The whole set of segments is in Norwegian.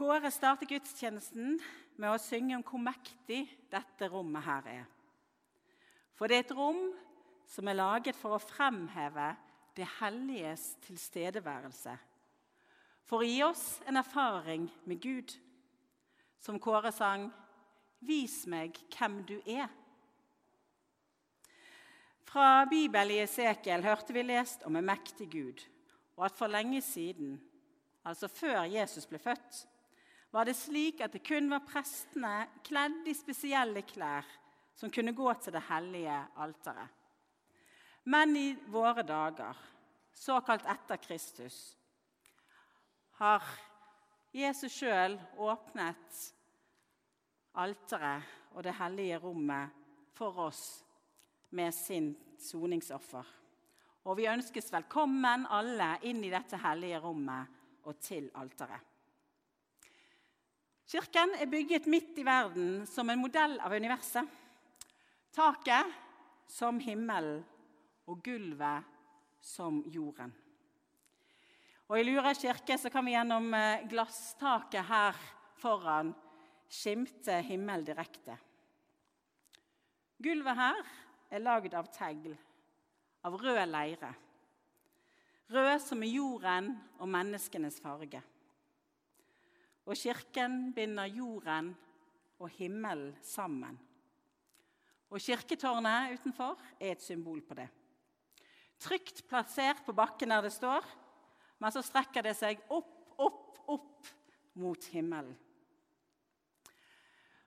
Kåre starter gudstjenesten med å synge om hvor mektig dette rommet her er. For det er et rom som er laget for å fremheve det helliges tilstedeværelse. For å gi oss en erfaring med Gud. Som Kåre sang, 'Vis meg hvem du er'. Fra Bibelen i Esekiel hørte vi lest om en mektig Gud, og at for lenge siden, altså før Jesus ble født, var det slik at det kun var prestene kledd i spesielle klær som kunne gå til det hellige alteret. Men i våre dager, såkalt etter Kristus, har Jesus sjøl åpnet alteret og det hellige rommet for oss med sin soningsoffer. Og vi ønskes velkommen alle inn i dette hellige rommet og til alteret. Kirken er bygget midt i verden som en modell av universet. Taket som himmelen og gulvet som jorden. Og I Lura kirke så kan vi gjennom eh, glasstaket her foran skimte himmel direkte. Gulvet her er lagd av tegl, av rød leire. Rød som er jorden og menneskenes farge. Og kirken binder jorden og himmelen sammen. Og kirketårnet utenfor er et symbol på det. Trygt plassert på bakken der det står, men så strekker det seg opp, opp, opp mot himmelen.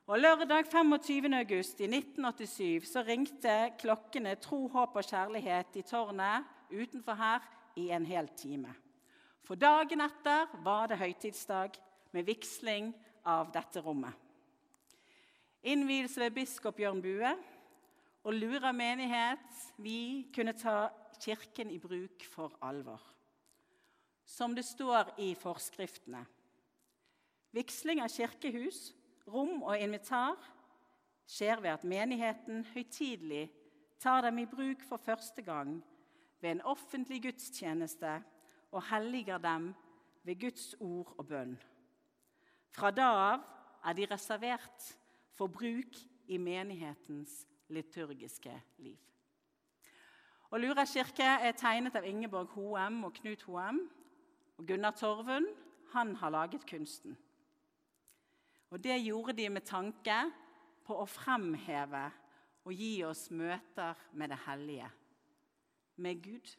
Og Lørdag 25. august i 1987 så ringte klokkene Tro, håp og kjærlighet i tårnet utenfor her i en hel time. For dagen etter var det høytidsdag med vigsling av dette rommet. Innvielse ved biskop Jørn Bue og Lura menighet vi kunne ta Kirken i bruk for alvor. Som det står i forskriftene. Vigsling av kirkehus, rom og invitar skjer ved at menigheten høytidelig tar dem i bruk for første gang ved en offentlig gudstjeneste og helliger dem ved Guds ord og bønn. Fra da av er de reservert for bruk i menighetens liturgiske liv. Og Lura kirke er tegnet av Ingeborg Hoem og Knut Hoem. Og Gunnar Torvund han har laget kunsten. Og Det gjorde de med tanke på å fremheve og gi oss møter med det hellige, med Gud.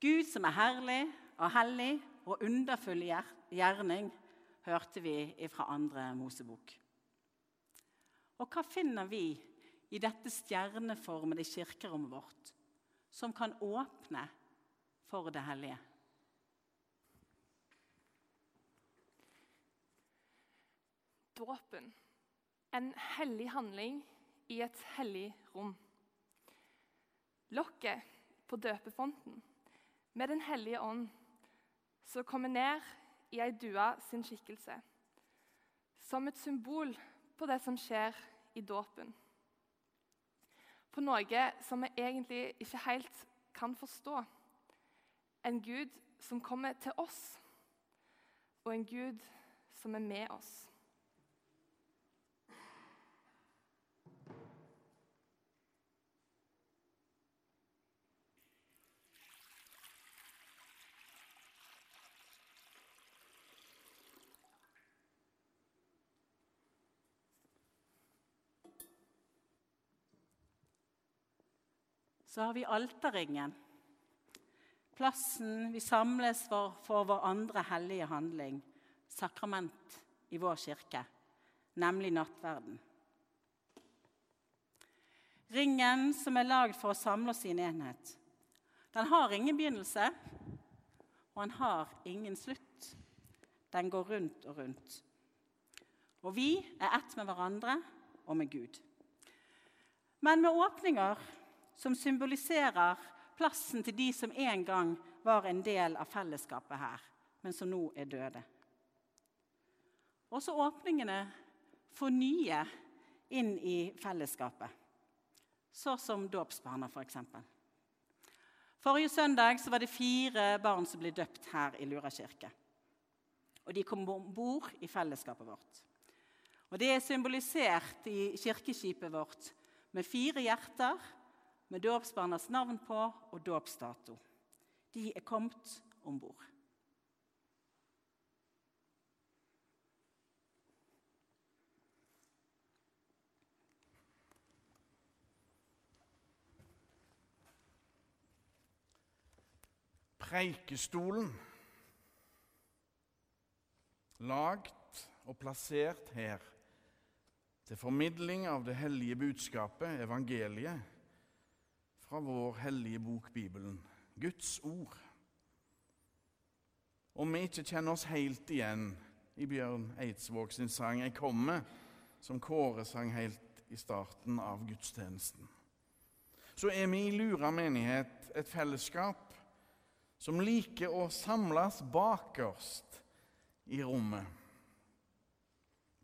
Gud som er herlig og hellig og underfull gjerning, hørte vi fra andre Mosebok. Og hva finner vi i dette stjerneformede kirkerommet vårt som kan åpne for det hellige? Dåpen. En hellig handling i et hellig rom. Lokket på døpefonten med Den hellige ånd som kommer ned i ei due sin skikkelse. Som et symbol på det som skjer i dåpen. På noe som vi egentlig ikke helt kan forstå. En Gud som kommer til oss, og en Gud som er med oss. Så har vi alterringen. Plassen vi samles for, for vår andre hellige handling, sakrament, i vår kirke, nemlig nattverden. Ringen som er lagd for å samle oss i en enhet. Den har ingen begynnelse, og den har ingen slutt. Den går rundt og rundt. Og vi er ett med hverandre og med Gud. Men med åpninger som symboliserer plassen til de som en gang var en del av fellesskapet her, men som nå er døde. Også åpningene for nye inn i fellesskapet, sånn som dåpsbarna f.eks. For Forrige søndag var det fire barn som ble døpt her i Lura kirke. og de kom om bord i fellesskapet vårt. Og Det er symbolisert i kirkeskipet vårt med fire hjerter med dåpsbarnas navn på og dåpsdato. De er kommet om bord. Preikestolen, lagt og plassert her til formidling av det hellige budskapet, evangeliet, fra vår hellige bok Bibelen, Guds ord. Om vi ikke kjenner oss helt igjen i Bjørn Eidsvåg sin sang 'Jeg kommer', som Kåre sang helt i starten av gudstjenesten, så er vi i Lura menighet et fellesskap som liker å samles bakerst i rommet.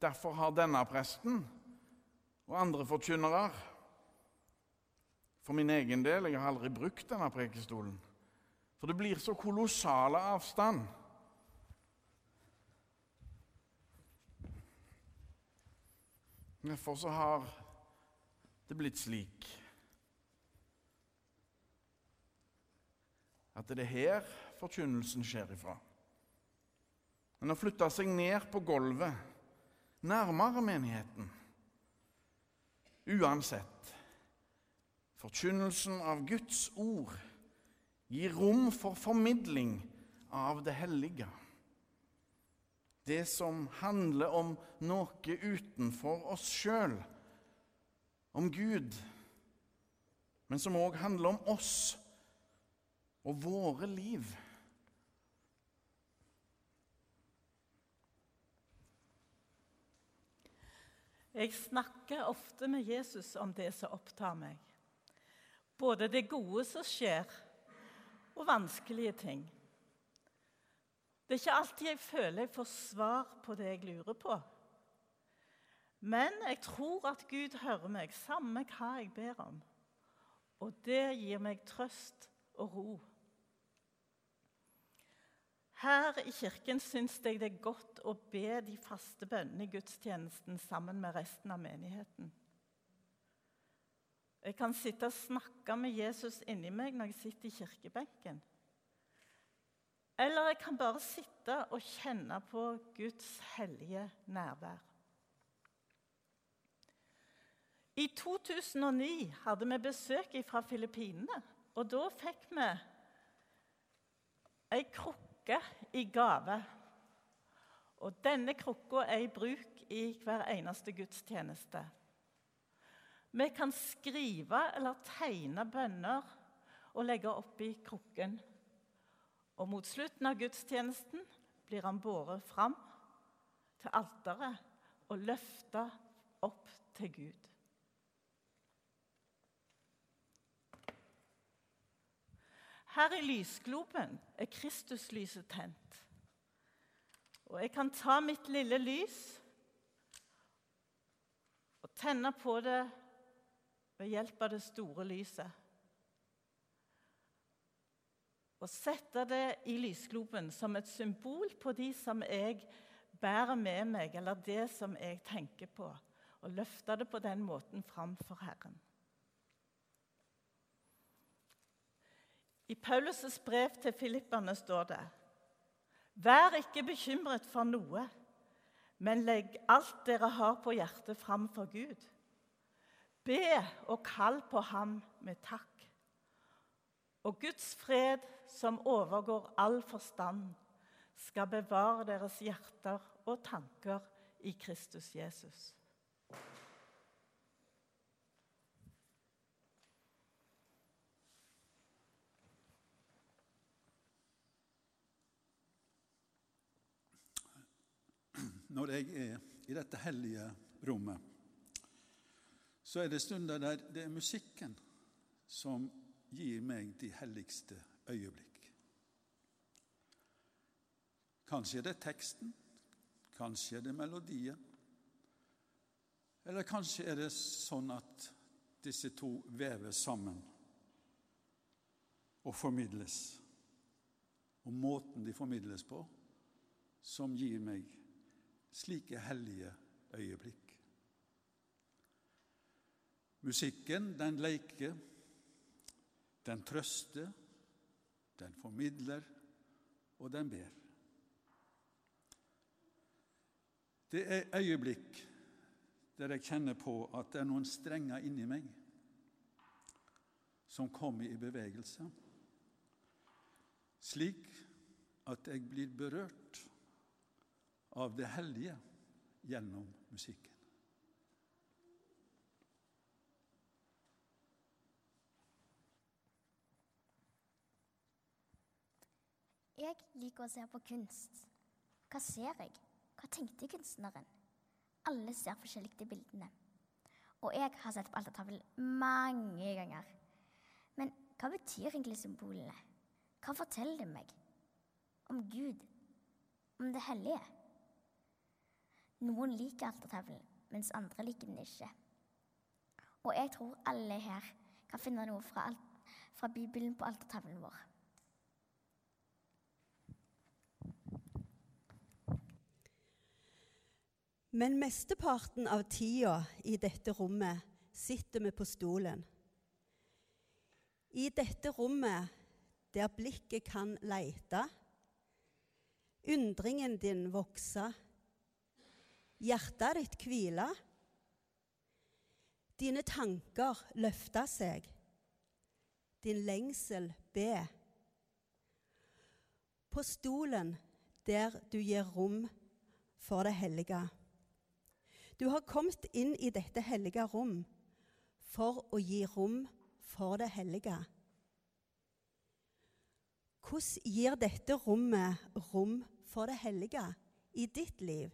Derfor har denne presten og andre forkynnere For min egen del jeg har aldri brukt denne prekestolen. For det blir så kolossale avstand. Derfor så har det blitt slik at det er her forkynnelsen skjer ifra. Men å flytte seg ned på gulvet, nærmere menigheten Uansett forkynnelsen av Guds ord gir rom for formidling av det hellige. Det som handler om noe utenfor oss sjøl, om Gud, men som òg handler om oss og våre liv. Jeg snakker ofte med Jesus om det som opptar meg. Både det gode som skjer, og vanskelige ting. Det er ikke alltid jeg føler jeg får svar på det jeg lurer på. Men jeg tror at Gud hører meg, samme hva jeg ber om. Og det gir meg trøst og ro. Her i kirken syns jeg det er godt å be de faste bønnene i gudstjenesten sammen med resten av menigheten. Jeg kan sitte og snakke med Jesus inni meg når jeg sitter i kirkebenken. Eller jeg kan bare sitte og kjenne på Guds hellige nærvær. I 2009 hadde vi besøk fra Filippinene. Og da fikk vi ei krukke i gave. Og denne krukka er i bruk i hver eneste gudstjeneste. Vi kan skrive eller tegne bønner og legge oppi krukken. Og mot slutten av gudstjenesten blir han båret fram til alteret og løfta opp til Gud. Her i lysgloben er Kristuslyset tent. Og jeg kan ta mitt lille lys og tenne på det ved hjelp av det store lyset. Og sette det i lysgloben som et symbol på de som jeg bærer med meg, eller det som jeg tenker på. Og løfte det på den måten fram for Herren. I Paulus' brev til filipperne står det Vær ikke bekymret for noe, men legg alt dere har på hjertet, fram for Gud. Be og kall på ham med takk. Og Guds fred, som overgår all forstand, skal bevare deres hjerter og tanker i Kristus Jesus. når jeg er i dette hellige rommet, så er det stunder der det er musikken som gir meg de helligste øyeblikk. Kanskje er det teksten, kanskje er det melodien. Eller kanskje er det sånn at disse to veves sammen og formidles. Og måten de formidles på, som gir meg slike hellige øyeblikk. Musikken, den leker, den trøster, den formidler, og den ber. Det er øyeblikk der jeg kjenner på at det er noen strenger inni meg som kommer i bevegelse, slik at jeg blir berørt av det hellige gjennom musikken. Jeg liker å se på kunst. Hva ser jeg? Hva tenkte kunstneren? Alle ser forskjellig i bildene. Og jeg har sett på altertavlen mange ganger. Men hva betyr egentlig symbolene? Hva forteller det meg? Om Gud? Om det hellige? Noen liker altertavlen, mens andre liker den ikke. Og jeg tror alle her kan finne noe fra, alt, fra Bibelen på altertavlen vår. Men mesteparten av tida i dette rommet sitter vi på stolen. I dette rommet der blikket kan leite, undringen din vokse, hjertet ditt hvile, dine tanker løfte seg, din lengsel be. På stolen der du gir rom for det hellige. Du har kommet inn i dette hellige rom for å gi rom for det hellige. Hvordan gir dette rommet rom for det hellige i ditt liv?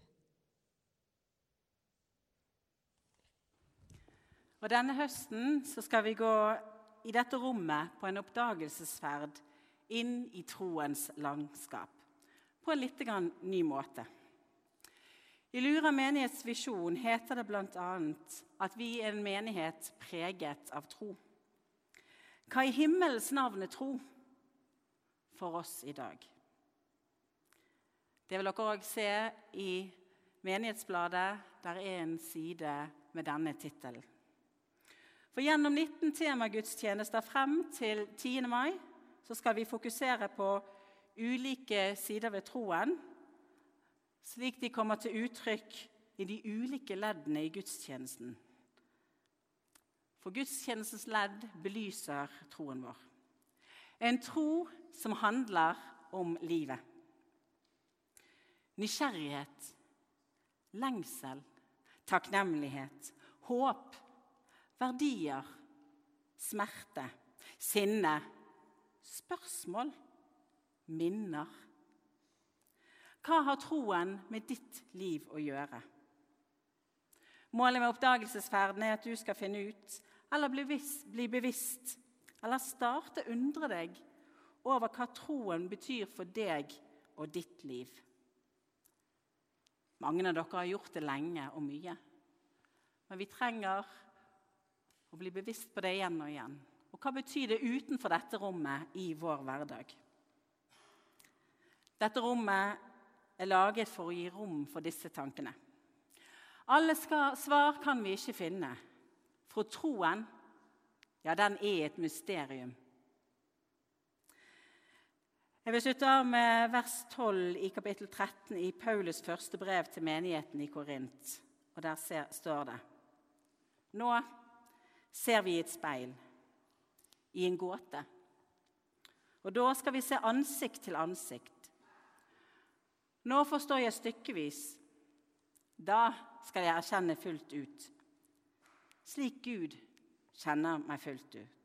Og Denne høsten skal vi gå i dette rommet på en oppdagelsesferd inn i troens landskap. På en litt ny måte. I Lura menighets visjon heter det bl.a. at vi er en menighet preget av tro. Hva i himmelens navn er tro for oss i dag? Det vil dere òg se i Menighetsbladet. Der er en side med denne tittelen. For gjennom 19 temagudstjenester frem til 10. mai så skal vi fokusere på ulike sider ved troen slik de kommer til uttrykk i de ulike leddene i gudstjenesten. For gudstjenestens ledd belyser troen vår. En tro som handler om livet. Nysgjerrighet, lengsel, takknemlighet, håp, verdier, smerte, sinne, spørsmål, minner hva har troen med ditt liv å gjøre? Målet med oppdagelsesferden er at du skal finne ut, eller bli, bevisst, bli bevisst, eller starte å undre deg over hva troen betyr for deg og ditt liv. Mange av dere har gjort det lenge og mye. Men vi trenger å bli bevisst på det igjen og igjen. Og hva betyr det utenfor dette rommet i vår hverdag? Dette rommet er laget for å gi rom for disse tankene. Alle skal, svar kan vi ikke finne, for troen, ja, den er et mysterium. Jeg vil slutte av med vers 12 i kapittel 13 i Paulus' første brev til menigheten i Korint. Og Der ser, står det Nå ser vi i et speil, i en gåte. Og da skal vi se ansikt til ansikt. Nå forstår jeg stykkevis. Da skal jeg erkjenne fullt ut. Slik Gud kjenner meg fullt ut.